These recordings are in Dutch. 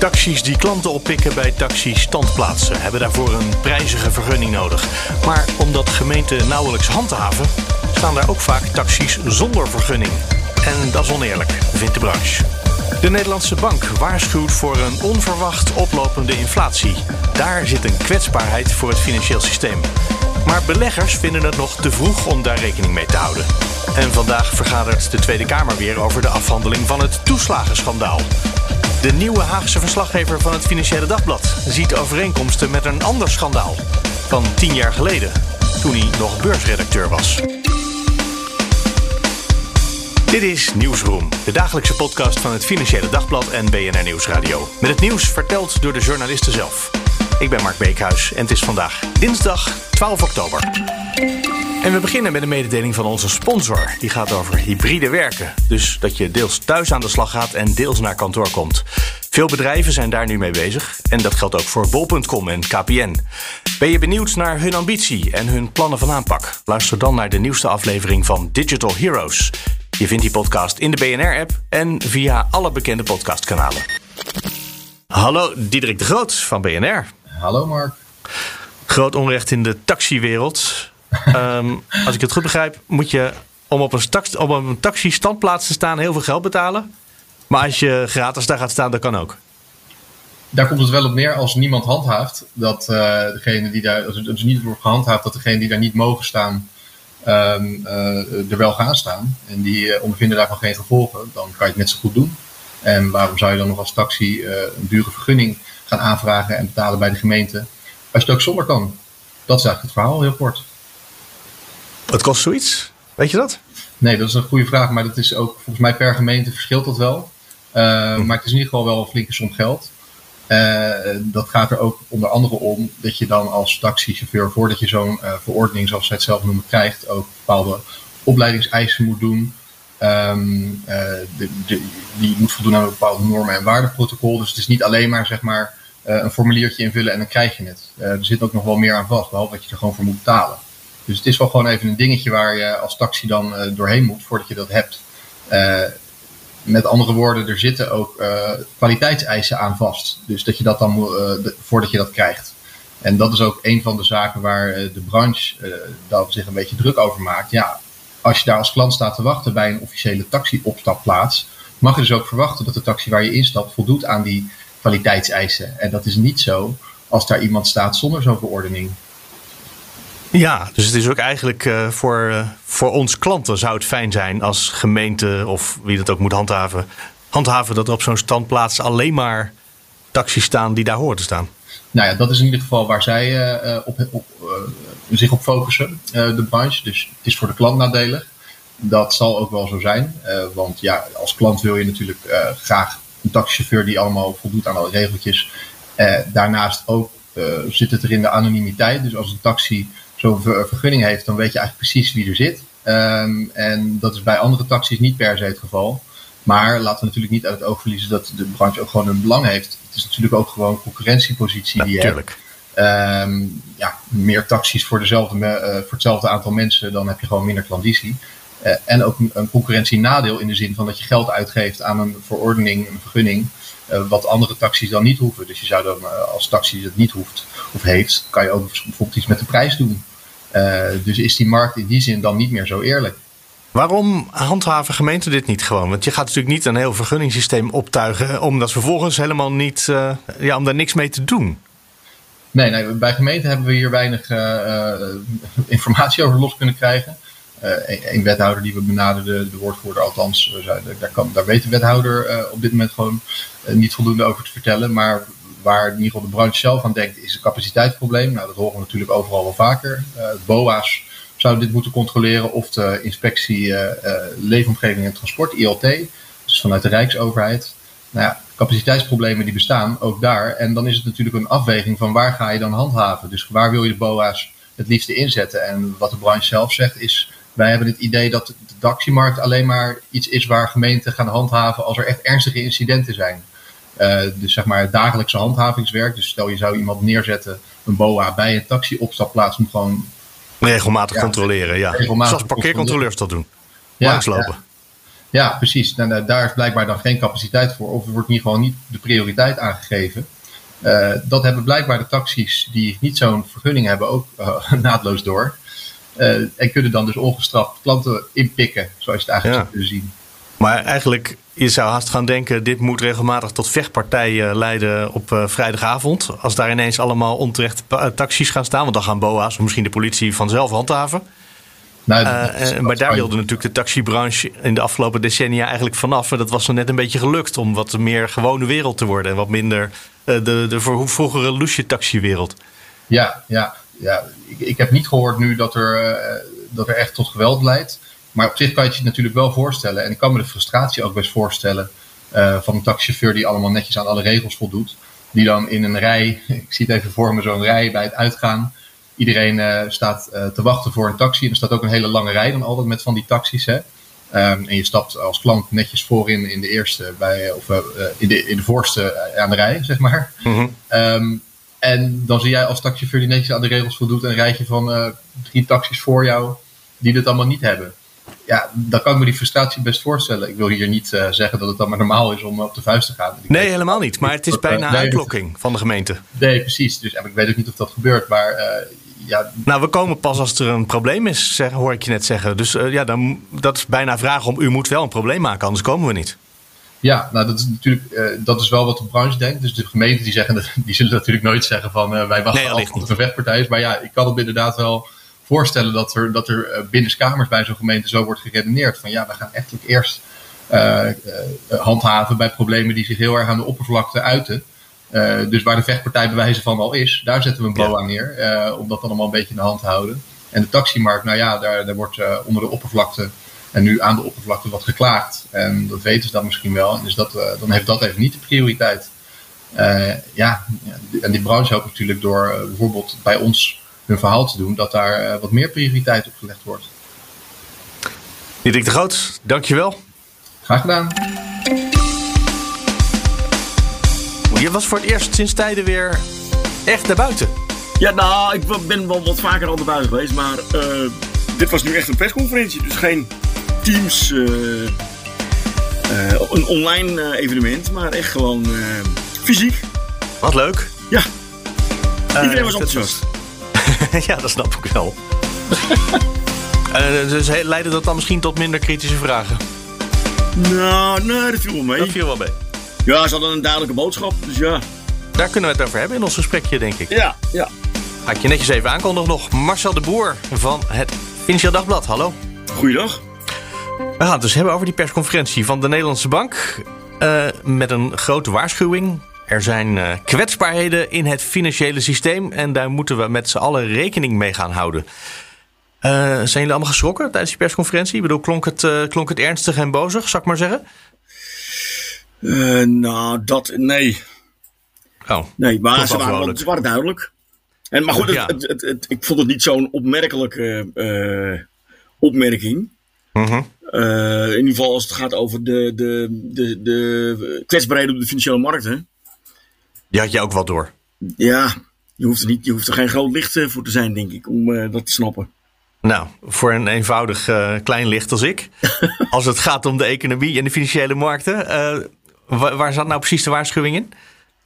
Taxis die klanten oppikken bij taxi-standplaatsen hebben daarvoor een prijzige vergunning nodig. Maar omdat gemeenten nauwelijks handhaven, staan daar ook vaak taxis zonder vergunning. En dat is oneerlijk, vindt de branche. De Nederlandse Bank waarschuwt voor een onverwacht oplopende inflatie. Daar zit een kwetsbaarheid voor het financieel systeem. Maar beleggers vinden het nog te vroeg om daar rekening mee te houden. En vandaag vergadert de Tweede Kamer weer over de afhandeling van het toeslagenschandaal. De nieuwe Haagse verslaggever van het Financiële Dagblad ziet overeenkomsten met een ander schandaal van tien jaar geleden, toen hij nog beursredacteur was. Dit is Nieuwsroom, de dagelijkse podcast van het Financiële Dagblad en BNR Nieuwsradio. Met het nieuws verteld door de journalisten zelf. Ik ben Mark Beekhuis en het is vandaag dinsdag 12 oktober. En we beginnen met een mededeling van onze sponsor. Die gaat over hybride werken. Dus dat je deels thuis aan de slag gaat en deels naar kantoor komt. Veel bedrijven zijn daar nu mee bezig. En dat geldt ook voor bol.com en KPN. Ben je benieuwd naar hun ambitie en hun plannen van aanpak? Luister dan naar de nieuwste aflevering van Digital Heroes. Je vindt die podcast in de BNR-app en via alle bekende podcastkanalen. Hallo, Diederik de Groot van BNR. Hallo Mark. Groot onrecht in de taxiwereld. um, als ik het goed begrijp, moet je om op een, tax, op een taxi-standplaats te staan heel veel geld betalen. Maar als je gratis daar gaat staan, dat kan ook. Daar komt het wel op neer als niemand handhaaft. Dat uh, degene die daar, als het dus niet wordt gehandhaafd, dat degene die daar niet mogen staan, um, uh, er wel gaan staan. En die uh, ondervinden daarvan geen gevolgen. Dan kan je het net zo goed doen. En waarom zou je dan nog als taxi een dure vergunning gaan aanvragen en betalen bij de gemeente? Als je het ook zonder kan. Dat is eigenlijk het verhaal, heel kort. Wat kost zoiets? Weet je dat? Nee, dat is een goede vraag. Maar dat is ook volgens mij per gemeente verschilt dat wel. Uh, hm. Maar het is in ieder geval wel een flinke som geld. Uh, dat gaat er ook onder andere om dat je dan als taxichauffeur, voordat je zo'n uh, verordening, zoals zij het zelf noemen, krijgt, ook bepaalde opleidingseisen moet doen. Um, de, de, die moet voldoen aan een bepaalde normen- en waardeprotocol. Dus het is niet alleen maar, zeg maar een formuliertje invullen en dan krijg je het. er zit ook nog wel meer aan vast, behalve dat je er gewoon voor moet betalen. Dus het is wel gewoon even een dingetje waar je als taxi dan uh, doorheen moet voordat je dat hebt. Uh, met andere woorden, er zitten ook uh, kwaliteitseisen aan vast. Dus dat je dat dan de, voordat je dat krijgt. En dat is ook een van de zaken waar de branche dat zich een beetje druk over maakt. Ja, als je daar als klant staat te wachten bij een officiële taxi-opstapplaats, mag je dus ook verwachten dat de taxi waar je instapt voldoet aan die kwaliteitseisen. En dat is niet zo als daar iemand staat zonder zo'n verordening. Ja, dus het is ook eigenlijk uh, voor, uh, voor ons klanten zou het fijn zijn als gemeente of wie dat ook moet handhaven, handhaven dat er op zo'n standplaats alleen maar taxis staan die daar horen te staan. Nou ja, dat is in ieder geval waar zij uh, op, op, zich op focussen, de branche. Dus het is voor de klant nadelig. Dat zal ook wel zo zijn. want ja, als klant wil je natuurlijk graag een taxichauffeur die allemaal voldoet aan alle regeltjes. daarnaast ook zit het er in de anonimiteit. Dus als een taxi zo'n vergunning heeft, dan weet je eigenlijk precies wie er zit. Um, en dat is bij andere taxis niet per se het geval. Maar laten we natuurlijk niet uit het oog verliezen dat de branche ook gewoon een belang heeft. Het is natuurlijk ook gewoon een concurrentiepositie die je hebt. Um, ja, meer taxis voor, dezelfde, uh, voor hetzelfde aantal mensen, dan heb je gewoon minder klanditie. Uh, en ook een, een concurrentienadeel in de zin van dat je geld uitgeeft aan een verordening, een vergunning, uh, wat andere taxis dan niet hoeven. Dus je zou dan als taxi het niet hoeft of heeft, kan je ook bijvoorbeeld iets met de prijs doen. Dus is die markt in die zin dan niet meer zo eerlijk. Waarom handhaven gemeenten dit niet gewoon? Want je gaat natuurlijk niet een heel vergunningssysteem optuigen, omdat vervolgens helemaal niet, ja, om daar niks mee te doen. Nee, nee bij gemeenten hebben we hier weinig informatie over los kunnen krijgen. Een wethouder die we benaderden, de woordvoerder althans, zei, daar, kan, daar weet de wethouder op dit moment gewoon niet voldoende over te vertellen. Maar waar in ieder geval de branche zelf aan denkt, is een capaciteitsprobleem. Nou, dat horen we natuurlijk overal wel vaker. BOA's zouden dit moeten controleren of de inspectie leefomgeving en transport, ILT, dus vanuit de Rijksoverheid. Nou ja, capaciteitsproblemen die bestaan, ook daar. En dan is het natuurlijk een afweging van waar ga je dan handhaven. Dus waar wil je de BOA's het liefste inzetten? En wat de branche zelf zegt is, wij hebben het idee dat de taximarkt alleen maar iets is waar gemeenten gaan handhaven als er echt ernstige incidenten zijn. Uh, dus zeg maar het dagelijkse handhavingswerk. Dus stel je zou iemand neerzetten, een BOA bij een taxi-opstapplaats, moet gewoon regelmatig controleren. Ja, regelmatig zoals parkeercontroleurs dat doen. Ja, Langslopen. Ja. ja precies. Nou, nou, daar is blijkbaar dan geen capaciteit voor, of er wordt hier gewoon niet de prioriteit aangegeven. Uh, dat hebben blijkbaar de taxis die niet zo'n vergunning hebben ook uh, naadloos door. Uh, en kunnen dan dus ongestraft klanten inpikken, zoals je het eigenlijk zou kunnen zien. Maar eigenlijk, je zou haast gaan denken, dit moet regelmatig tot vechtpartijen leiden op uh, vrijdagavond. Als daar ineens allemaal onterecht taxis gaan staan, want dan gaan BOA's of misschien de politie vanzelf handhaven. Nou, uh, maar daar wilde natuurlijk de taxibranche in de afgelopen decennia eigenlijk vanaf. En dat was zo net een beetje gelukt om wat meer gewone wereld te worden. En wat minder uh, de, de vroegere loesje taxiwereld. Ja, ja, ja. Ik, ik, heb niet gehoord nu dat er, dat er echt tot geweld leidt. Maar op zich kan je het je natuurlijk wel voorstellen. En ik kan me de frustratie ook best voorstellen uh, van een taxichauffeur die allemaal netjes aan alle regels voldoet. Die dan in een rij, ik zie het even voor me, zo'n rij bij het uitgaan. Iedereen uh, staat uh, te wachten voor een taxi. En er staat ook een hele lange rij dan altijd met van die taxis. Hè? Um, en je stapt als klant netjes voorin in de eerste, bij, of in, de, in de voorste aan de rij, zeg maar. Mm -hmm. um, en dan zie jij als taxichauffeur die netjes aan de regels voldoet een rijtje van drie taxis voor jou die dit allemaal niet hebben ja, dan kan ik me die frustratie best voorstellen. Ik wil hier niet uh, zeggen dat het dan maar normaal is om op de vuist te gaan. nee, helemaal niet. Maar het is bijna uh, uitlokking van de gemeente. Nee, precies. Dus ik weet ook niet of dat gebeurt. Maar ja. Nou, we komen pas als er een probleem is, zeg, hoor ik je net zeggen. Dus ja, dan, dat is bijna vraag om, u moet wel een probleem maken, anders komen we niet. Ja, nou dat is natuurlijk dat is wel wat de branche denkt. Dus de gemeenten die, zeggen, die zullen natuurlijk nooit zeggen van wij wachten nee, op een vechtpartij is. Maar ja, ik kan het inderdaad wel voorstellen dat er, dat er eh, binnenskamers bij zo'n gemeente zo wordt geredeneerd. Van ja, we gaan echt eerst uh, handhaven bij problemen die zich heel erg aan de oppervlakte uiten. Dus waar de vechtpartij bewijzen van al is, daar zetten we een BOA neer. Uh, om dat dan allemaal een beetje in de hand te houden. En de taximarkt, nou ja, daar, daar wordt onder de oppervlakte en nu aan de oppervlakte wat geklaagd. En dat weten ze dan misschien wel. En dus dat, dan heeft dat even niet de prioriteit. ja, en die branche helpt natuurlijk door bijvoorbeeld bij ons hun verhaal te doen, dat daar uh, wat meer prioriteit op gelegd wordt. Diederik de Groot, dankjewel. Graag gedaan. Je was voor het eerst sinds tijden weer echt naar buiten. Ja, nou, ik ben wel wat vaker al naar buiten geweest, maar uh, dit was nu echt een persconferentie, dus geen Teams, uh, een online evenement, maar echt gewoon fysiek. Wat leuk. Ja, iedereen was enthousiast. ja, dat snap ik wel. uh, dus leidde dat dan misschien tot minder kritische vragen? Nou, nee, dat viel wel mee. Dat viel wel mee. Ja, ze hadden een duidelijke boodschap, dus ja. Daar kunnen we het over hebben in ons gesprekje, denk ik. Ja, ja. Ga ik je netjes even aankondigen nog. Marcel de Boer van het Financieel Dagblad. Hallo. Goeiedag. We gaan het dus hebben over die persconferentie van de Nederlandse Bank. Uh, met een grote waarschuwing. Er zijn uh, kwetsbaarheden in het financiële systeem en daar moeten we met z'n allen rekening mee gaan houden. Uh, zijn jullie allemaal geschrokken tijdens die persconferentie? Ik bedoel, klonk het, klonk het ernstig en bozig, zal ik maar zeggen? nou, dat, nee. Oh, nee, maar ze waren, ze waren, duidelijk. En, maar goed, ja. het, ik vond het niet zo'n opmerkelijke opmerking. Uh -huh. in ieder geval als het gaat over de, de, de, de kwetsbaarheden op de financiële markten. Die had je ook wel door. Ja, je hoeft er, niet, je hoeft er geen groot licht eh, voor te zijn, denk ik, om uh, dat te snappen. Nou, voor een eenvoudig uh, klein licht als ik. als het gaat om de economie en de financiële markten. Waar, waar, zat nou precies de waarschuwing in?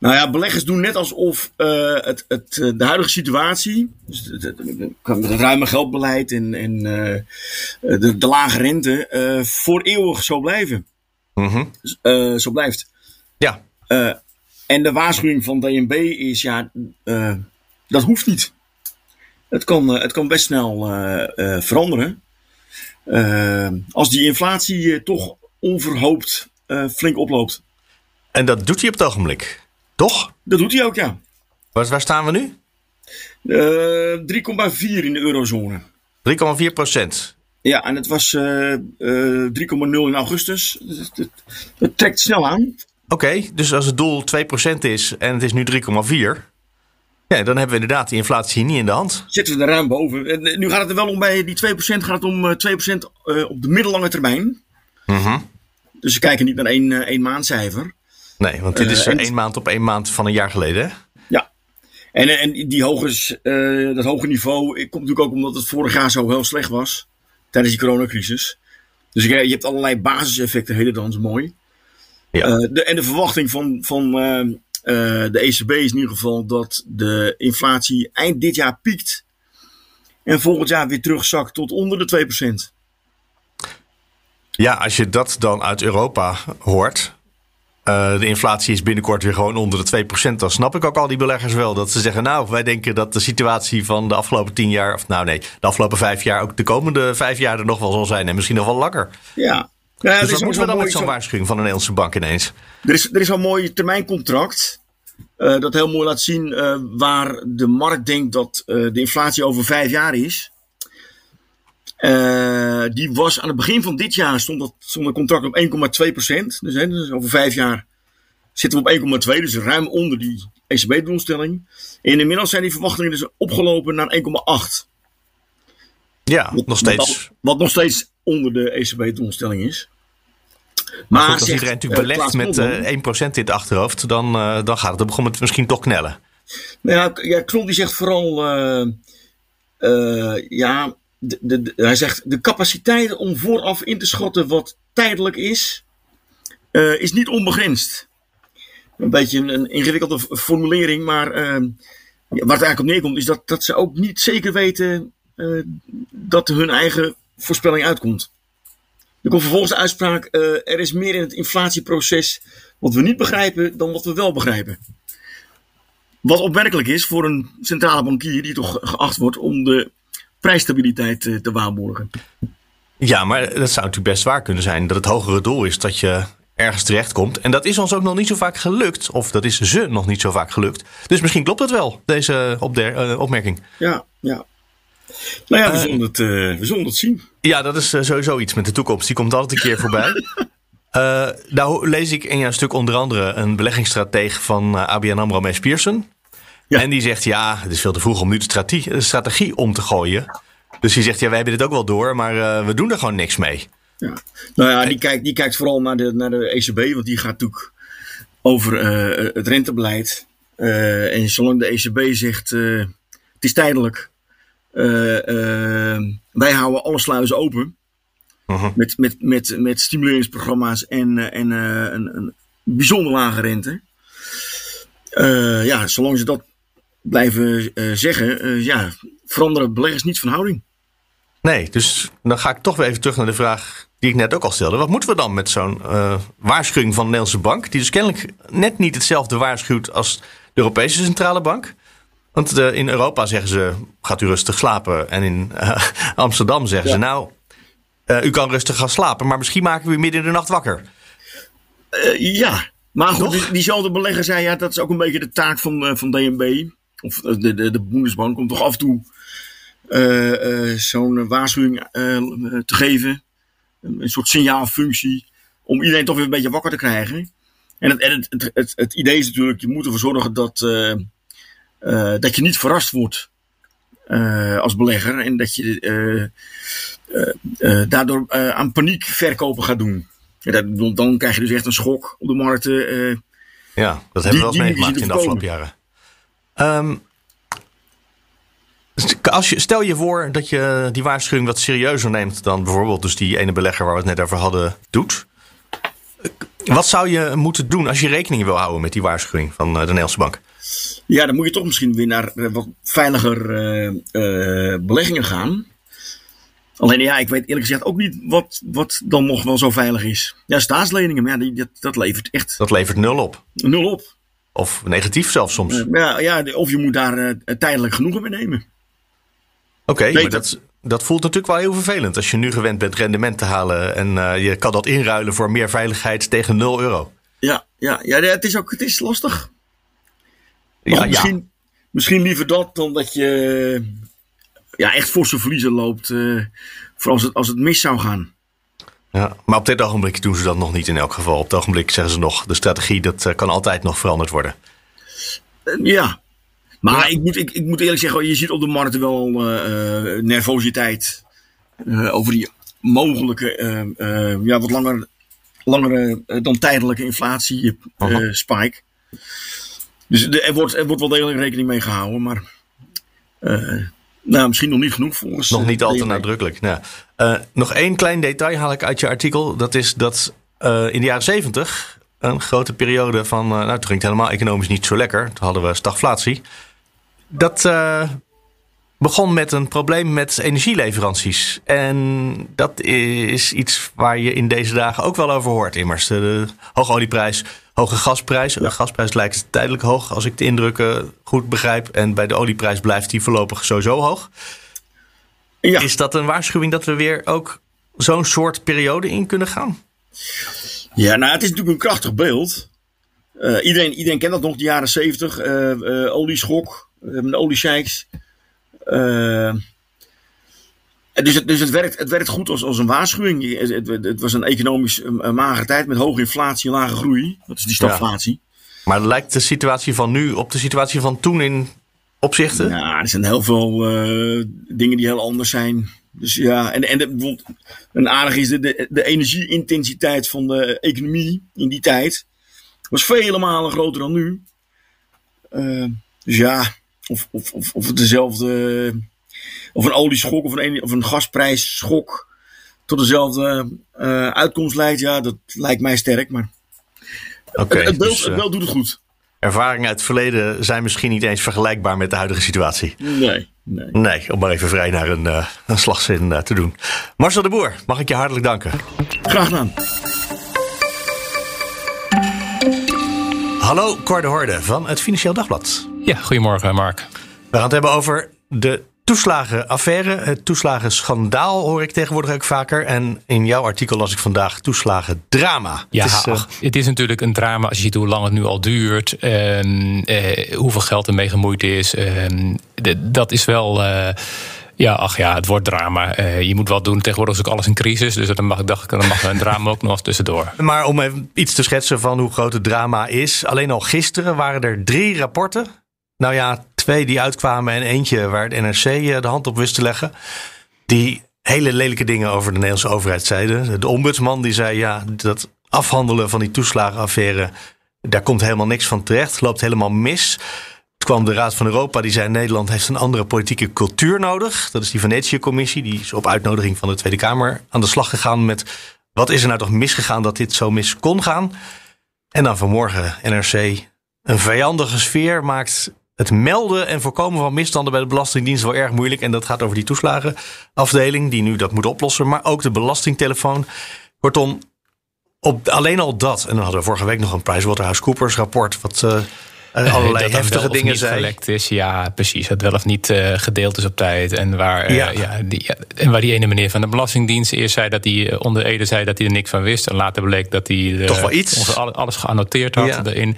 Nou ja, beleggers doen net alsof het, het, de huidige situatie, dus het, het, het ruime geldbeleid en, en de, de, lage rente, voor eeuwig zo blijven. Mm -hmm. zo blijft. Ja. En de waarschuwing van DNB is, ja, dat hoeft niet. Het kan, het kan best snel veranderen. als die inflatie toch onverhoopt flink oploopt. En dat doet hij op het ogenblik, toch? Dat doet hij ook, ja. Waar, waar staan we nu? 3,4 in de eurozone. 3,4 procent. Ja, en het was 3,0 in augustus. Het, het, het, trekt snel aan. Oké, dus als het doel 2% is en het is nu 3,4, ja, dan hebben we inderdaad die inflatie niet in de hand. Zitten we er ruim boven. En nu gaat het er wel om bij die 2%, gaat het om 2% op de middellange termijn. Mhm. Dus we kijken niet naar één, één maandcijfer. Nee, want dit is één maand op één maand van een jaar geleden. Hè? Ja. En, en die hoge, dat hoge niveau komt natuurlijk ook omdat het vorig jaar zo heel slecht was. Tijdens die coronacrisis. Dus je hebt allerlei basiseffecten, hele dans mooi. Ja. de, en de verwachting van, van de ECB is in ieder geval dat de inflatie eind dit jaar piekt. En volgend jaar weer terugzakt tot onder de 2%. Ja, als je dat dan uit Europa hoort. Uh, de inflatie is binnenkort weer gewoon onder de 2%. Dan snap ik ook al die beleggers wel. Dat ze zeggen, nou, wij denken dat de situatie van de afgelopen 10 jaar... of nou nee, de afgelopen vijf jaar... ook de komende vijf jaar er nog wel zal zijn. En misschien nog wel langer. Ja. ja dus wat moeten we dan met zo'n waarschuwing van een Nederlandse bank ineens? Er is, er is een mooi termijncontract... Uh, dat heel mooi laat zien uh, waar de markt denkt dat de inflatie over vijf jaar is. Uh, die was aan het begin van dit jaar stond, dat, stond het contract op 1,2 procent. Dus, hè, dus, over vijf jaar zitten we op 1,2, dus ruim onder die ECB-doelstelling. En inmiddels zijn die verwachtingen dus opgelopen naar 1,8. Ja, wat, nog steeds. Wat, wat, nog steeds onder de ECB-doelstelling is. Maar, maar goed, als iedereen natuurlijk uh, belegt met uh, 1% in het achterhoofd, dan, uh, dan gaat het een moment misschien toch knellen. Nou ja, ja Knol die zegt vooral, ja, hij zegt, de capaciteit om vooraf in te schatten wat tijdelijk is, uh, is niet onbegrensd. Een beetje een, een ingewikkelde formulering, maar uh, waar het eigenlijk op neerkomt, is dat, dat ze ook niet zeker weten uh, dat hun eigen voorspelling uitkomt. Er komt vervolgens de uitspraak: er is meer in het inflatieproces wat we niet begrijpen dan wat we wel begrijpen. Wat opmerkelijk is voor een centrale bankier die toch geacht wordt om de prijsstabiliteit te waarborgen. Ja, maar dat zou natuurlijk best waar kunnen zijn. Dat het hogere doel is dat je ergens terechtkomt. En dat is ons ook nog niet zo vaak gelukt. Of dat is ze nog niet zo vaak gelukt. Dus misschien klopt het wel, deze uh, opmerking. Ja, ja. Nou ja, we, uh, zullen, het, uh, we zullen het zien. Ja, dat is sowieso iets met de toekomst. Die komt altijd een keer voorbij. nou lees ik in jouw stuk onder andere een beleggingsstratege van ABN AMRO, Mees Pierson. Ja. En die zegt, ja, het is veel te vroeg om nu de strategie, de strategie om te gooien. Dus die zegt, ja, wij hebben dit ook wel door, maar uh, we doen er gewoon niks mee. Ja. Nou ja, die kijkt, die kijkt vooral naar de, naar de ECB, want die gaat natuurlijk over uh, het rentebeleid. Uh, en zolang de ECB zegt, het is tijdelijk, wij houden alle sluizen open. Uh-huh. Met, met, met, met stimuleringsprogramma's en, en een, een bijzonder lage rente. ja, zolang ze dat blijven uh, zeggen, uh, ja, veranderen beleggers niet van houding. Nee, dus dan ga ik toch weer even terug naar de vraag die ik net ook al stelde. Wat moeten we dan met zo'n uh, waarschuwing van de Nederlandse bank, die dus kennelijk net niet hetzelfde waarschuwt als de Europese Centrale Bank? Want in Europa zeggen ze, gaat u rustig slapen. En in Amsterdam zeggen ja. ze, nou, u kan rustig gaan slapen, maar misschien maken we u midden in de nacht wakker. ja, maar goed, die, diezelfde belegger zei, ja, dat is ook een beetje de taak van, van DNB of de, de, de Bundesbank, om toch af en toe uh, uh, zo'n waarschuwing uh, te geven. Een soort signaalfunctie. Om iedereen toch weer een beetje wakker te krijgen. En het, het, het, het, het idee is natuurlijk, je moet ervoor zorgen dat, dat je niet verrast wordt als belegger. En dat je daardoor aan paniekverkopen gaat doen. Ja, dat, dan krijg je dus echt een schok op de markten. ja, dat hebben we wel eens meegemaakt in de afgelopen jaren. Um, als je, stel je voor dat je die waarschuwing wat serieuzer neemt dan bijvoorbeeld dus die ene belegger waar we het net over hadden doet. Wat zou je moeten doen als je rekening wil houden met die waarschuwing van de Nederlandse bank? Ja, dan moet je toch misschien weer naar wat veiliger uh, uh, beleggingen gaan. Alleen ja, ik weet eerlijk gezegd ook niet wat, wat dan nog wel zo veilig is. Ja, staatsleningen, maar ja, die, dat, dat levert echt. Dat levert nul op. Nul op. Of negatief zelfs soms. Uh, ja, ja, of je moet daar uh, tijdelijk genoegen mee nemen. Oké, okay, maar dat, dat voelt natuurlijk wel heel vervelend als je nu gewend bent rendement te halen en uh, je kan dat inruilen voor meer veiligheid tegen 0 euro. Ja, ja, ja het is ook het is lastig. Ja, misschien, ja. misschien liever dat dan dat je ja, echt forse verliezen loopt voor als het, als het mis zou gaan. Ja, maar op dit ogenblik doen ze dat nog niet in elk geval. Op het ogenblik zeggen ze nog, de strategie dat kan altijd nog veranderd worden. ja, maar ik, moet, ik, ik moet eerlijk zeggen, je ziet op de markt wel nervositeit over die mogelijke, ja, wat langer, langere dan tijdelijke inflatie spike. Dus er, wordt, er wordt wel degelijk rekening mee gehouden, maar nou, misschien nog niet genoeg volgens. Nog niet al te nadrukkelijk. Nou, uh, nog één klein detail haal ik uit je artikel. Dat is dat uh, in de jaren zeventig, een grote periode van. nou, toen ging het helemaal economisch niet zo lekker. Toen hadden we stagflatie. Dat begon met een probleem met energieleveranties. En dat is iets waar je in deze dagen ook wel over hoort, immers. De hoge olieprijs, hoge gasprijs. De gasprijs lijkt tijdelijk hoog, als ik de indrukken goed begrijp. En bij de olieprijs blijft die voorlopig sowieso hoog. Ja. Is dat een waarschuwing dat we weer ook zo'n soort periode in kunnen gaan? Ja, nou, het is natuurlijk een krachtig beeld. Uh, iedereen, iedereen kent dat nog, de jaren zeventig. Uh, uh, olieschok, uh, oliesheiks. Dus het, dus het, werkt, het werkt goed als, als een waarschuwing. Het, het, was een economisch een magere tijd met hoge inflatie en lage groei. Dat is die stagflatie. Maar lijkt de situatie van nu op de situatie van toen in opzichten? Ja, er zijn heel veel uh, dingen die heel anders zijn. Dus ja, en, en de, een aardig is de, de, de energieintensiteit van de economie in die tijd. Was vele malen groter dan nu. Uh, dus ja, of, of, of, of dezelfde. Of een olieschok of een, of een gasprijsschok. tot dezelfde uh, uitkomst leidt. Ja, dat lijkt mij sterk. Maar okay, het, het, beeld, dus, het beeld doet het goed. Ervaringen uit het verleden zijn misschien niet eens vergelijkbaar met de huidige situatie. Nee. Nee. nee om maar even vrij naar een, uh, een slagzin te doen. Marcel de Boer, mag ik je hartelijk danken. Graag gedaan. Hallo, Cor de Horde van het Financieel Dagblad. Ja, goedemorgen Mark. We gaan het hebben over de toeslagenaffaire. Het toeslagenschandaal hoor ik tegenwoordig ook vaker. En in jouw artikel las ik vandaag toeslagendrama. Ja, het is, ach, het is natuurlijk een drama als je ziet hoe lang het nu al duurt. Uh, uh, hoeveel geld ermee gemoeid is. Uh, dat is wel... Uh, ja, ach ja, het wordt drama. Uh, je moet wat doen. Tegenwoordig is ook alles een crisis. Dus dan mag, dacht ik, dan mag een drama ook nog tussendoor. Maar om even iets te schetsen van hoe groot het drama is. Alleen al gisteren waren er drie rapporten. Nou ja, twee die uitkwamen en eentje waar het NRC eh, de hand op wist te leggen. Die hele lelijke dingen over de Nederlandse overheid zeiden. De ombudsman die zei ja, dat afhandelen van die toeslagenaffaire... daar komt helemaal niks van terecht. Loopt helemaal mis kwam de Raad van Europa, die zei Nederland heeft een andere politieke cultuur nodig. Dat is die Venetië-commissie, die is op uitnodiging van de Tweede Kamer aan de slag gegaan met wat is er nou toch misgegaan dat dit zo mis kon gaan. En dan vanmorgen NRC, een vijandige sfeer maakt het melden en voorkomen van misstanden bij de Belastingdienst wel erg moeilijk. En dat gaat over die toeslagenafdeling, die nu dat moet oplossen, maar ook de belastingtelefoon. Kortom, op, alleen al dat. En dan hadden we vorige week nog een PricewaterhouseCoopers rapport. Wat uh, allerlei heftige dingen zijn. gelekt is, ja, precies. Het wel of niet uh, gedeeld is op tijd. En waar, uh, ja. ja, die, ja, en waar die ene meneer van de Belastingdienst eerst zei dat hij onder Ede zei dat hij er niks van wist. En later bleek dat hij Toch wel iets. alles geannoteerd had ja. erin.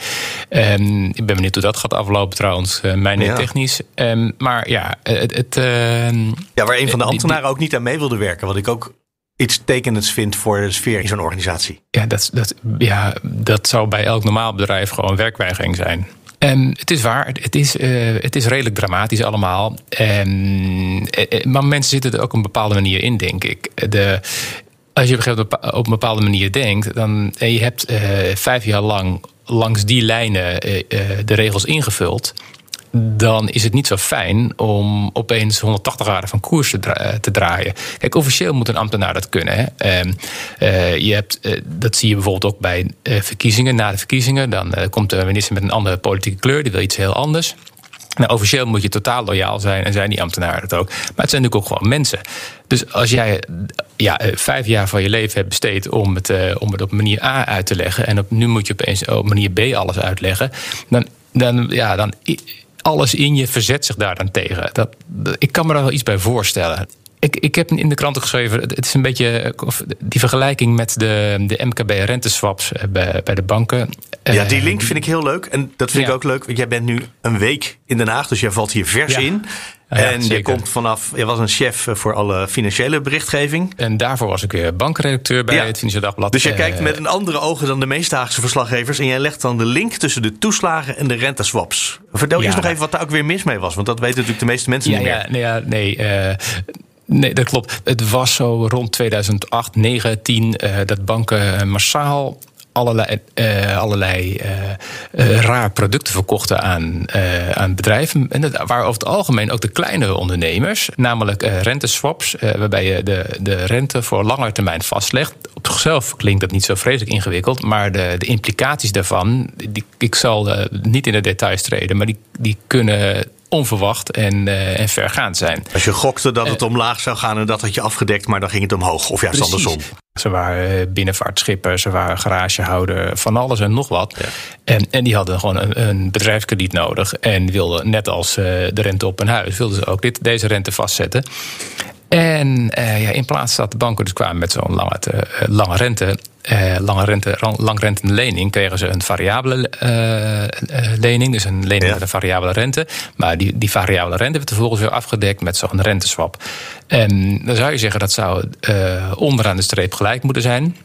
Um, ik ben benieuwd hoe dat gaat aflopen trouwens. mij niet technisch. Um, maar ja, het. het ja, waar een van de ambtenaren die, ook niet aan mee wilde werken. Wat ik ook iets tekenends vindt voor de sfeer in zo'n organisatie. Ja dat, dat, ja, dat zou bij elk normaal bedrijf gewoon werkweigering zijn. Um, het is waar, het is, uh, het is redelijk dramatisch allemaal. Um, maar mensen zitten er ook op een bepaalde manier in, denk ik. De, als je op een bepaalde manier denkt, dan en je hebt vijf jaar lang langs die lijnen de regels ingevuld dan is het niet zo fijn om opeens 180 graden van koers te, dra te draaien. Kijk, officieel moet een ambtenaar dat kunnen. Hè. Uh, je hebt, uh, dat zie je bijvoorbeeld ook bij uh, verkiezingen. Na de verkiezingen dan komt de minister met een andere politieke kleur, die wil iets heel anders. Nou, officieel moet je totaal loyaal zijn en zijn die ambtenaren het ook. Maar het zijn natuurlijk ook gewoon mensen. Dus als jij ja, vijf jaar van je leven hebt besteed om het, om het op manier A uit te leggen. en op, nu moet je opeens op manier B alles uitleggen. dan, dan, ja, dan alles in je verzet zich daar dan tegen. Dat, ik kan me daar wel iets bij voorstellen. Ik, ik heb in de kranten geschreven, het is een beetje die vergelijking met de, de MKB-renteswaps bij, bij de banken. Ja, die link vind ik heel leuk. En dat vind ik ook leuk. Want jij bent nu een week in Den Haag, dus jij valt hier vers in. en je komt vanaf, je was een chef voor alle financiële berichtgeving. En daarvoor was ik weer bankredacteur bij het Financiële Dagblad. Dus jij kijkt met een andere ogen dan de meeste Haagse verslaggevers. En jij legt dan de link tussen de toeslagen en de renteswaps. Vertel eerst nog even wat daar ook weer mis mee was. Want dat weten natuurlijk de meeste mensen niet meer. Ja, nee, ja, nee uh, Nee, dat klopt. Het was zo rond 2008, 9, 10 uh, dat banken massaal allerlei, uh, allerlei uh, raar producten verkochten aan, aan bedrijven. En dat waren over het algemeen ook de kleine ondernemers, namelijk renteswaps, waarbij je de, de rente voor langer termijn vastlegt. Op zichzelf klinkt dat niet zo vreselijk ingewikkeld, maar de, de implicaties daarvan, die, ik zal niet in de details treden, maar die, die kunnen onverwacht en, uh, en vergaand zijn. Als je gokte dat het omlaag zou gaan en dat had je afgedekt, maar dan ging het omhoog. Of juist Precies. andersom. Ze waren binnenvaartschippers, ze waren garagehouder, van alles en nog wat. Ja. En, en die hadden gewoon een, een, bedrijfskrediet nodig. En wilden, net als de rente op een huis, wilden ze ook dit, deze rente vastzetten. En uh, ja, in plaats dat de banken dus kwamen met zo'n lange, uh, lange rente, uh, lange rente, langrentende lening, kregen ze een variabele lening, dus een lening ja. met een variabele rente. Maar die, die variabele rente werd vervolgens weer afgedekt met zo'n renteswap. En dan zou je zeggen dat zou onderaan de streep gelijk moeten zijn.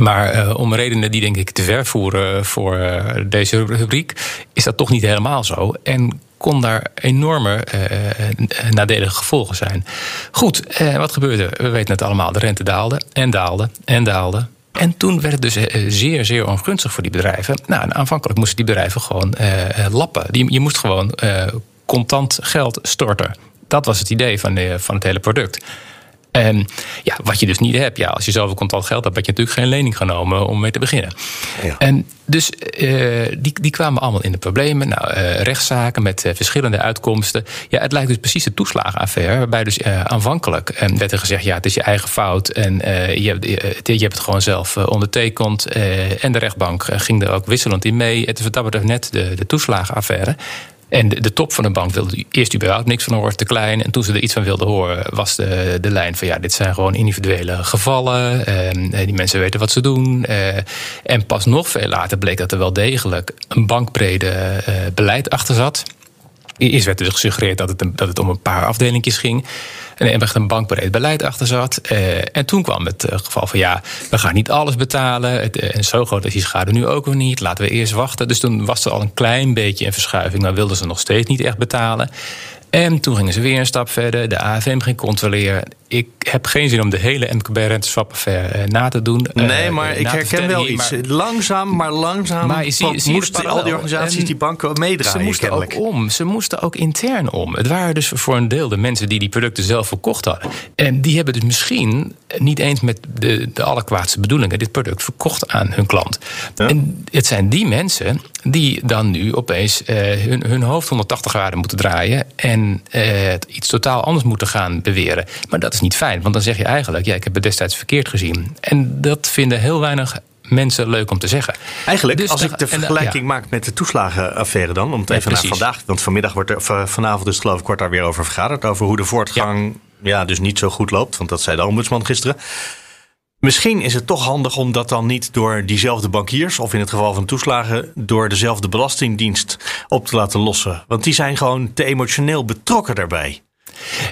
Maar om redenen die denk ik te ver voeren voor deze rubriek, is dat toch niet helemaal zo. En kon daar enorme uh, nadelige gevolgen zijn. Goed, uh, wat gebeurde? We weten het allemaal. De rente daalde en daalde en daalde. En toen werd het dus zeer, zeer ongunstig voor die bedrijven. Nou, aanvankelijk moesten die bedrijven gewoon lappen. Die, je moest gewoon contant geld storten. Dat was het idee van, de, van het hele product. En ja, wat je dus niet hebt, ja, als je zoveel contant geld hebt, had je natuurlijk geen lening genomen om mee te beginnen. Ja. En dus uh, die, die kwamen allemaal in de problemen. Nou, uh, rechtszaken met uh, verschillende uitkomsten. Ja, het lijkt dus precies de toeslagenaffaire, waarbij dus aanvankelijk werd er gezegd: ja, het is je eigen fout en je, je, je, hebt het gewoon zelf ondertekend. en de rechtbank ging er ook wisselend in mee. Het is wat dat betreft net de, de toeslagenaffaire. En de, top van de bank wilde eerst überhaupt niks van horen, te klein. En toen ze er iets van wilden horen, was de, de lijn van ja, dit zijn gewoon individuele gevallen. En, eh, die mensen weten wat ze doen. Eh, en pas nog veel later bleek dat er wel degelijk een bankbrede eh, beleid achter zat. Eerst werd er dus gesuggereerd dat het, dat het om een paar afdelingjes ging. En er echt een bankbreed beleid achter zat. Uh, en toen kwam het uh, geval van ja, we gaan niet alles betalen. Uh, en zo groot is die schade nu ook weer niet. Laten we eerst wachten. Dus toen was er al een klein beetje een verschuiving. Maar wilden ze nog steeds niet echt betalen. En toen gingen ze weer een stap verder. De AFM ging controleren. Ik heb geen zin om de hele MKB-renteswapaffaire eh, na te doen. Nee, maar ik herken wel iets. langzaam, maar langzaam maar zie, zie moesten al die organisaties, die banken meedraaien. Ze moesten ook om. Ze moesten ook intern om. Het waren dus voor een deel de mensen die die producten zelf verkocht hadden. En die hebben dus misschien niet eens met de, de allerkwaadste bedoelingen dit product verkocht aan hun klant. En het zijn die mensen die dan nu opeens uh, hun, hun hoofd 180 graden moeten draaien en uh, iets totaal anders moeten gaan beweren. Maar dat is niet fijn, want dan zeg je eigenlijk: ja, ik heb het destijds verkeerd gezien. En dat vinden heel weinig mensen leuk om te zeggen. Eigenlijk, dus als ik de vergelijking maak met de toeslagenaffaire dan, om het even naar vandaag, want vanmiddag wordt er, vanavond dus geloof ik wordt daar weer over vergaderd, over hoe de voortgang ja. dus niet zo goed loopt, want dat zei de ombudsman gisteren. Misschien is het toch handig om dat dan niet door diezelfde bankiers, of in het geval van toeslagen, door dezelfde belastingdienst op te laten lossen. Want die zijn gewoon te emotioneel betrokken daarbij.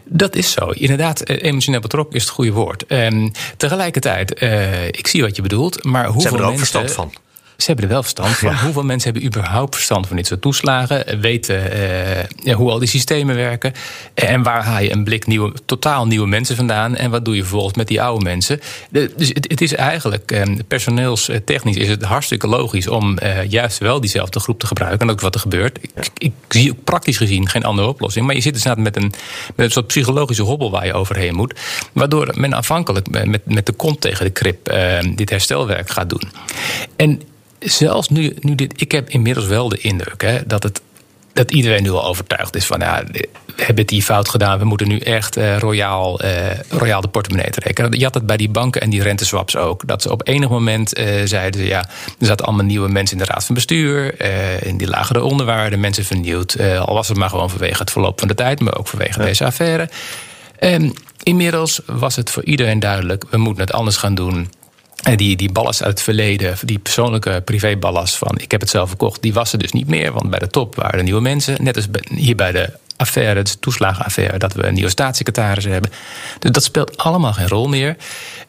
Dat is zo. Inderdaad, eh, emotioneel betrokken is het goede woord. Um, tegelijkertijd, uh, ik zie wat je bedoelt, maar hoeveel Ze hebben er ook verstand van. Ze hebben er wel verstand van. Hoeveel mensen hebben überhaupt verstand van dit soort toeslagen? Weten uh, hoe al die systemen werken? En waar haal je een blik nieuwe, totaal nieuwe mensen vandaan? En wat doe je vervolgens met die oude mensen? Dus het, het, is eigenlijk, uh, personeelstechnisch is het hartstikke logisch om juist wel diezelfde groep te gebruiken. En ook wat er gebeurt. Ik, ik, zie ook praktisch gezien geen andere oplossing. Maar je zit dus met een, met een soort psychologische hobbel waar je overheen moet. Waardoor men afhankelijk met, met de kont tegen de krip dit herstelwerk gaat doen. En zelfs nu, nu dit, ik heb inmiddels wel de indruk hè, dat het dat iedereen nu al overtuigd is van ja, we hebben die fout gedaan. We moeten nu echt uh, royaal, uh, royaal de portemonnee trekken. Je had het bij die banken en die renteswaps ook. Dat ze op enig moment uh, zeiden ja, er zaten allemaal nieuwe mensen in de raad van bestuur. in die lagere onderwaarden, mensen vernieuwd. al was het maar gewoon vanwege het verloop van de tijd, maar ook vanwege deze affaire. Um, inmiddels was het voor iedereen duidelijk: we moeten het anders gaan doen. Die, die ballast uit het verleden, die persoonlijke privéballast van ik heb het zelf verkocht, die was er dus niet meer. Want bij de top waren er nieuwe mensen. Net als hier bij de affaire, de toeslagenaffaire, dat we een nieuwe staatssecretaris hebben. Dus dat speelt allemaal geen rol meer.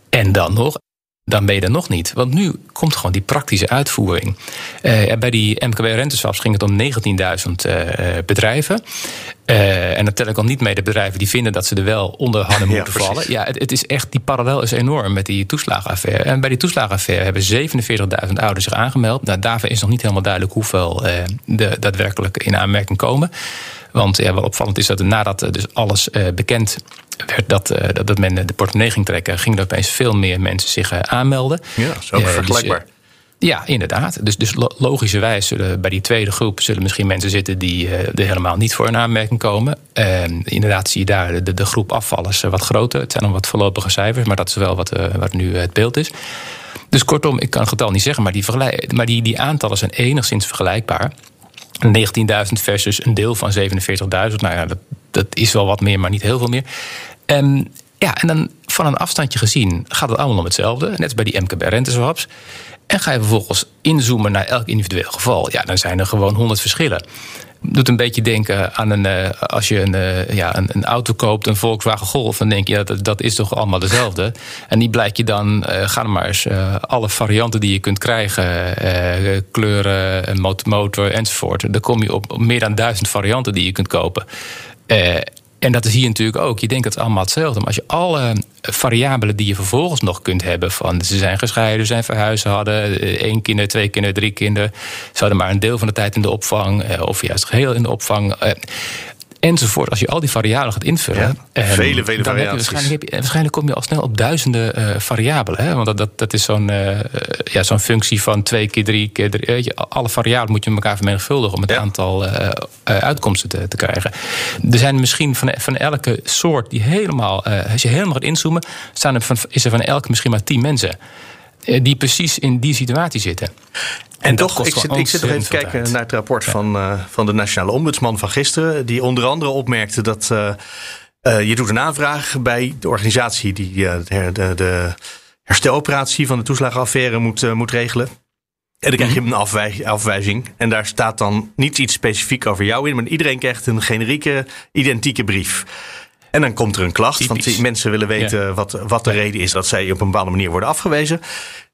En dan nog, dan ben je er nog niet. Want nu komt gewoon die praktische uitvoering. Uh, bij die MKB-renteswaps ging het om 19.000 uh, eh, bedrijven. Uh, en dan tel ik al niet mee de bedrijven die vinden dat ze er wel onder hadden moeten ja, vallen. Ja, het, het, is echt, die parallel is enorm met die toeslagenaffaire. En bij die toeslagenaffaire hebben 47.000 ouders zich aangemeld. Nou, daarvoor is nog niet helemaal duidelijk hoeveel de daadwerkelijk in aanmerking komen. Want ja, wat opvallend is dat nadat dus alles bekend werd dat, uh, dat, men de portemonnee ging trekken, gingen er opeens veel meer mensen zich uh, aanmelden. Ja, dat is ook uh, vergelijkbaar. Dus, ja, inderdaad. Dus, dus logischerwijs zullen bij die tweede groep zullen misschien mensen zitten die er helemaal niet voor een aanmerking komen. inderdaad zie je daar de, de groep afvallers wat groter. Het zijn nog wat voorlopige cijfers, maar dat is wel wat, wat nu het beeld is. Dus kortom, ik kan het getal niet zeggen, maar die, maar die, die aantallen zijn enigszins vergelijkbaar. 19.000 versus een deel van 47.000. Nou ja, dat, dat is wel wat meer, maar niet heel veel meer. En ja, en dan van een afstandje gezien gaat het allemaal om hetzelfde. Net als bij die MKB-renteswaps. En ga je vervolgens inzoomen naar elk individueel geval. Ja, dan zijn er gewoon honderd verschillen. Doet een beetje denken aan een. Uh, als je een, uh, ja, een, een, auto koopt, een Volkswagen Golf. dan denk je ja, dat, dat is toch allemaal dezelfde. En die blijkt je dan. Uh, ga maar eens alle varianten die je kunt krijgen. kleuren, motor, motor enzovoort. Dan kom je op meer dan duizend varianten die je kunt kopen. En dat is hier natuurlijk ook. Je denkt dat het allemaal hetzelfde. Maar als je alle variabelen die je vervolgens nog kunt hebben... van ze zijn gescheiden, zijn verhuizen, hadden één kinder, twee kinderen, drie kinderen... ze hadden maar een deel van de tijd in de opvang... Eh, of juist geheel in de opvang eh, enzovoort. Als je al die variabelen gaat invullen. Ja, ehm, vele, vele variaties. Waarschijnlijk, waarschijnlijk, kom je al snel op duizenden uh, variabelen. Hè? Want dat, dat, dat is zo'n uh, ja, zo'n functie van twee keer drie keer drie. Weet je, alle variabelen moet je met elkaar vermenigvuldigen om het aantal uh, uitkomsten te, te, krijgen. Er zijn misschien van, van elke soort die helemaal, als je helemaal gaat inzoomen, staan er van, is er van elke misschien maar tien mensen. Die precies in die situatie zitten. En, toch, ik zit, ik zit nog even te kijken naar het rapport van, uh, van de Nationale Ombudsman van gisteren. Die onder andere opmerkte dat uh, uh, je doet een aanvraag bij de organisatie die de, de, de, hersteloperatie van de toeslagenaffaire moet, moet regelen. En dan krijg je mhm. een afwij afwijzing. En daar staat dan niet iets specifiek over jou in, maar iedereen krijgt een generieke, identieke brief. En dan komt er een klacht, want mensen willen weten wat, wat de reden is dat zij op een bepaalde manier worden afgewezen.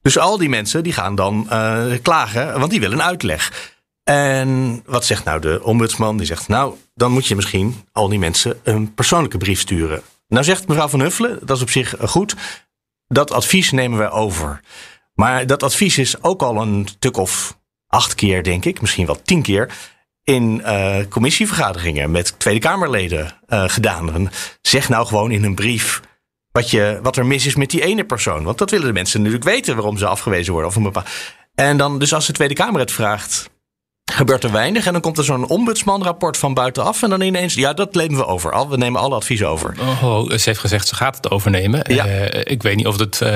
Dus al die mensen die gaan dan uh, klagen, want die willen een uitleg. En wat zegt nou de ombudsman? Die zegt, nou, dan moet je misschien al die mensen een persoonlijke brief sturen. Nou zegt mevrouw Van Huffelen, dat is op zich goed. Dat advies nemen wij over. Maar dat advies is ook al een stuk of acht keer, denk ik, misschien wel tien keer in uh, commissievergaderingen met Tweede Kamerleden uh, gedaan. Zeg nou gewoon in een brief wat, je, wat er mis is met die ene persoon. Want dat willen de mensen natuurlijk weten waarom ze afgewezen worden. Of een. En dan, dus als de Tweede Kamer het vraagt, gebeurt er weinig. En dan komt er zo'n ombudsmanrapport van buitenaf. En dan ineens, ja, dat nemen we over. Al, we nemen alle adviezen over. Oh, ze heeft gezegd, ze gaat het overnemen. Ja. Uh, ik weet niet of het uh,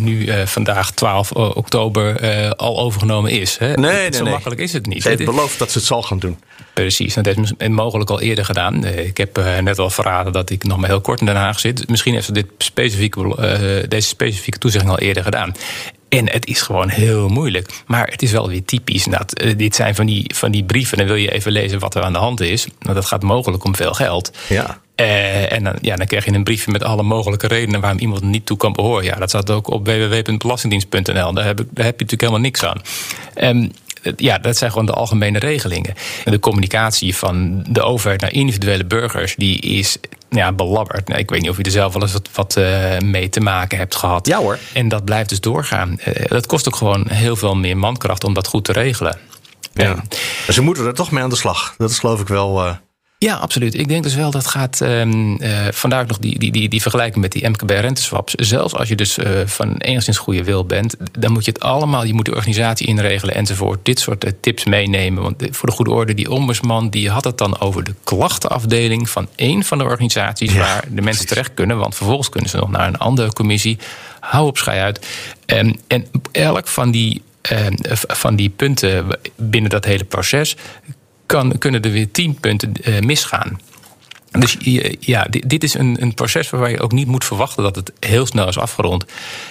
nu uh, vandaag 12 oktober al overgenomen is. Hè? Nee, nee, Zo nee. makkelijk is het niet. Ze heeft beloofd dat ze het zal gaan doen. Precies, dat heeft mogelijk al eerder gedaan. Ik heb net al verraden dat ik nog maar heel kort in Den Haag zit. Misschien heeft ze dit specifieke, deze specifieke toezegging al eerder gedaan. En het is gewoon heel moeilijk. Maar het is wel weer typisch. Dat, uh, dit zijn van die, van die brieven. Dan wil je even lezen wat er aan de hand is. Nou, dat gaat mogelijk om veel geld. Ja. Uh, en dan, ja, dan krijg je een briefje met alle mogelijke redenen waarom iemand niet toe kan behoren. Ja, dat staat ook op www.belastingdienst.nl. Daar heb, ik, daar heb je natuurlijk helemaal niks aan. Um, ja, dat zijn gewoon de algemene regelingen. De communicatie van de overheid naar individuele burgers, die is ja, belabberd. Nou, ik weet niet of je er zelf wel eens wat, wat uh, mee te maken hebt gehad. Ja hoor. En dat blijft dus doorgaan. Uh, dat kost ook gewoon heel veel meer mankracht om dat goed te regelen. Ja. En, ze moeten er toch mee aan de slag. Dat is geloof ik wel. Ja, absoluut. Ik denk dus wel dat gaat. Um, uh, vandaar nog die, die, die, die vergelijking met die MKB-renteswaps. Zelfs als je dus uh, van enigszins goede wil bent, dan moet je het allemaal. Je moet de organisatie inregelen enzovoort. Dit soort uh, tips meenemen. Want voor de goede orde, die ombudsman die had het dan over de klachtenafdeling van één van de organisaties ja, waar de mensen precies. terecht kunnen. Want vervolgens kunnen ze nog naar een andere commissie. Hou op schei uit. Um, en elk van die, van die punten binnen dat hele proces kan, kunnen er weer tien punten uh, misgaan. Dus ja, dit, is een, een, proces waarbij je ook niet moet verwachten dat het heel snel is afgerond.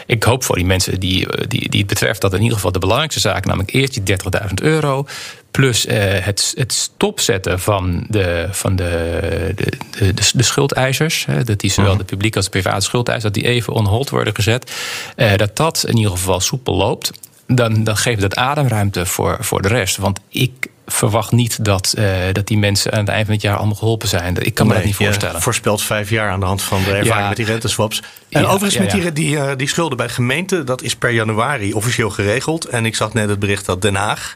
Ik hoop voor die mensen die, die, die het betreft dat in ieder geval de belangrijkste zaak, namelijk eerst die 30.000 euro, plus eh, het, het stopzetten van de, van de, de, de, de schuldeisers, hè, dat die zowel mhm. de publieke als de private schuldeisers, dat die even on hold worden gezet, eh, dat dat in ieder geval soepel loopt. Dan, dan geeft dat ademruimte voor, voor de rest. Want ik verwacht niet dat, uh, dat die mensen aan het eind van het jaar allemaal geholpen zijn. Ik kan me dat niet voorstellen. Je voorspelt vijf jaar aan de hand van de ervaring met die renteswaps. En ja, overigens met die, die, uh, die schulden bij de gemeente, dat is per januari officieel geregeld. En ik zag net het bericht dat Den Haag,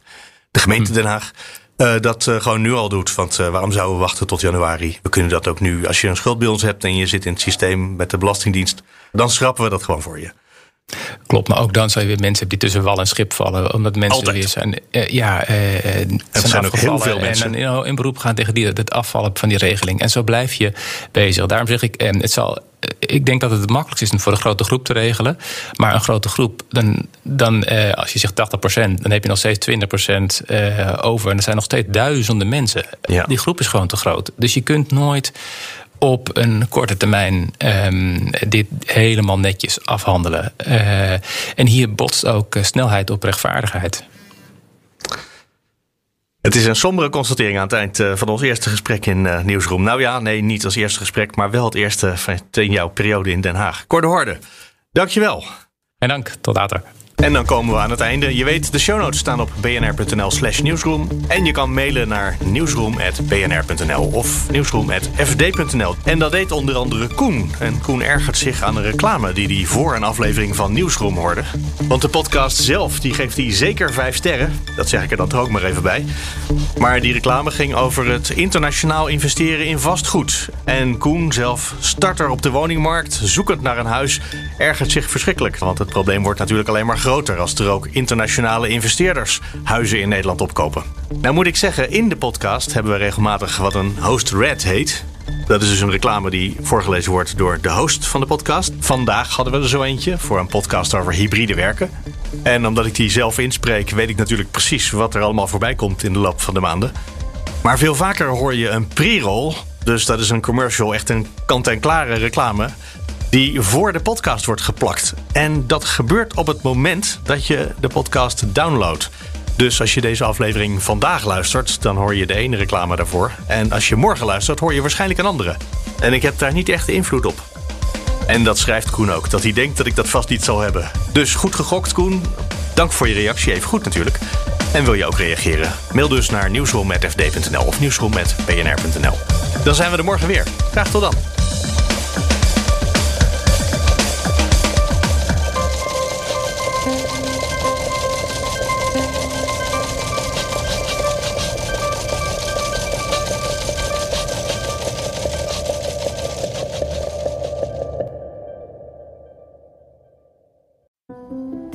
de gemeente hm. Den Haag, uh, dat gewoon nu al doet. Want waarom zouden we wachten tot januari? We kunnen dat ook nu. Als je een schuld bij ons hebt en je zit in het systeem met de Belastingdienst, dan schrappen we dat gewoon voor je. Klopt, maar ook dan zou je weer mensen die tussen wal en schip vallen. Omdat mensen Altijd. weer zijn. Uh, ja, uh, zijn, zijn ook heel veel mensen. En dan in beroep gaan tegen die, het afvallen van die regeling. En zo blijf je bezig. Daarom zeg ik, het zal, ik denk dat het het makkelijkst is om voor een grote groep te regelen. Maar een grote groep, dan, dan als je zegt 80%, dan heb je nog steeds 20% over. En er zijn nog steeds duizenden mensen. Ja. Die groep is gewoon te groot. Dus je kunt nooit op een korte termijn um, dit helemaal netjes afhandelen. Uh, en hier botst ook eh, snelheid op rechtvaardigheid. Het is een sombere constatering aan het eind eh, van ons eerste gesprek in Nieuwsroom. Nou ja, nee, niet als eerste gesprek, maar wel het eerste van jouw periode in Den Haag. Cor Horde, dankjewel. En dank, tot later. En dan komen we aan het einde. Je weet, de show notes staan op bnr.nl slash nieuwsroom. En je kan mailen naar nieuwsroom.bnr.nl of nieuwsroom.fd.nl. En dat deed onder andere Koen. En Koen ergert zich aan een reclame die hij voor een aflevering van Nieuwsroom hoorde. Want de podcast zelf, die geeft hij zeker vijf sterren. Dat zeg ik er dan ook maar even bij. Maar die reclame ging over het internationaal investeren in vastgoed. En Koen zelf, starter op de woningmarkt, zoekend naar een huis, ergert zich verschrikkelijk. Want het probleem wordt natuurlijk alleen maar groter als er ook internationale investeerders huizen in Nederland opkopen. Nou moet ik zeggen, in de podcast hebben we regelmatig wat een host red heet. Dat is dus een reclame die voorgelezen wordt door de host van de podcast. Vandaag hadden we er zo eentje voor een podcast over hybride werken. En omdat ik die zelf inspreek, weet ik natuurlijk precies wat er allemaal voorbij komt in de loop van de maanden. Maar veel vaker hoor je een pre-roll. Dus dat is een commercial, echt een kant-en-klare reclame die voor de podcast wordt geplakt. En dat gebeurt op het moment dat je de podcast downloadt. Dus als je deze aflevering vandaag luistert, dan hoor je de ene reclame daarvoor. En als je morgen luistert, hoor je waarschijnlijk een andere. En ik heb daar niet echt invloed op. En dat schrijft Koen ook, dat hij denkt dat ik dat vast niet zal hebben. Dus goed gegokt, Koen. Dank voor je reactie, even goed natuurlijk. En wil je ook reageren? Mail dus naar nieuwsroom.fd.nl of nieuwsroom.bnr.nl. Dan zijn we er morgen weer. Graag tot dan.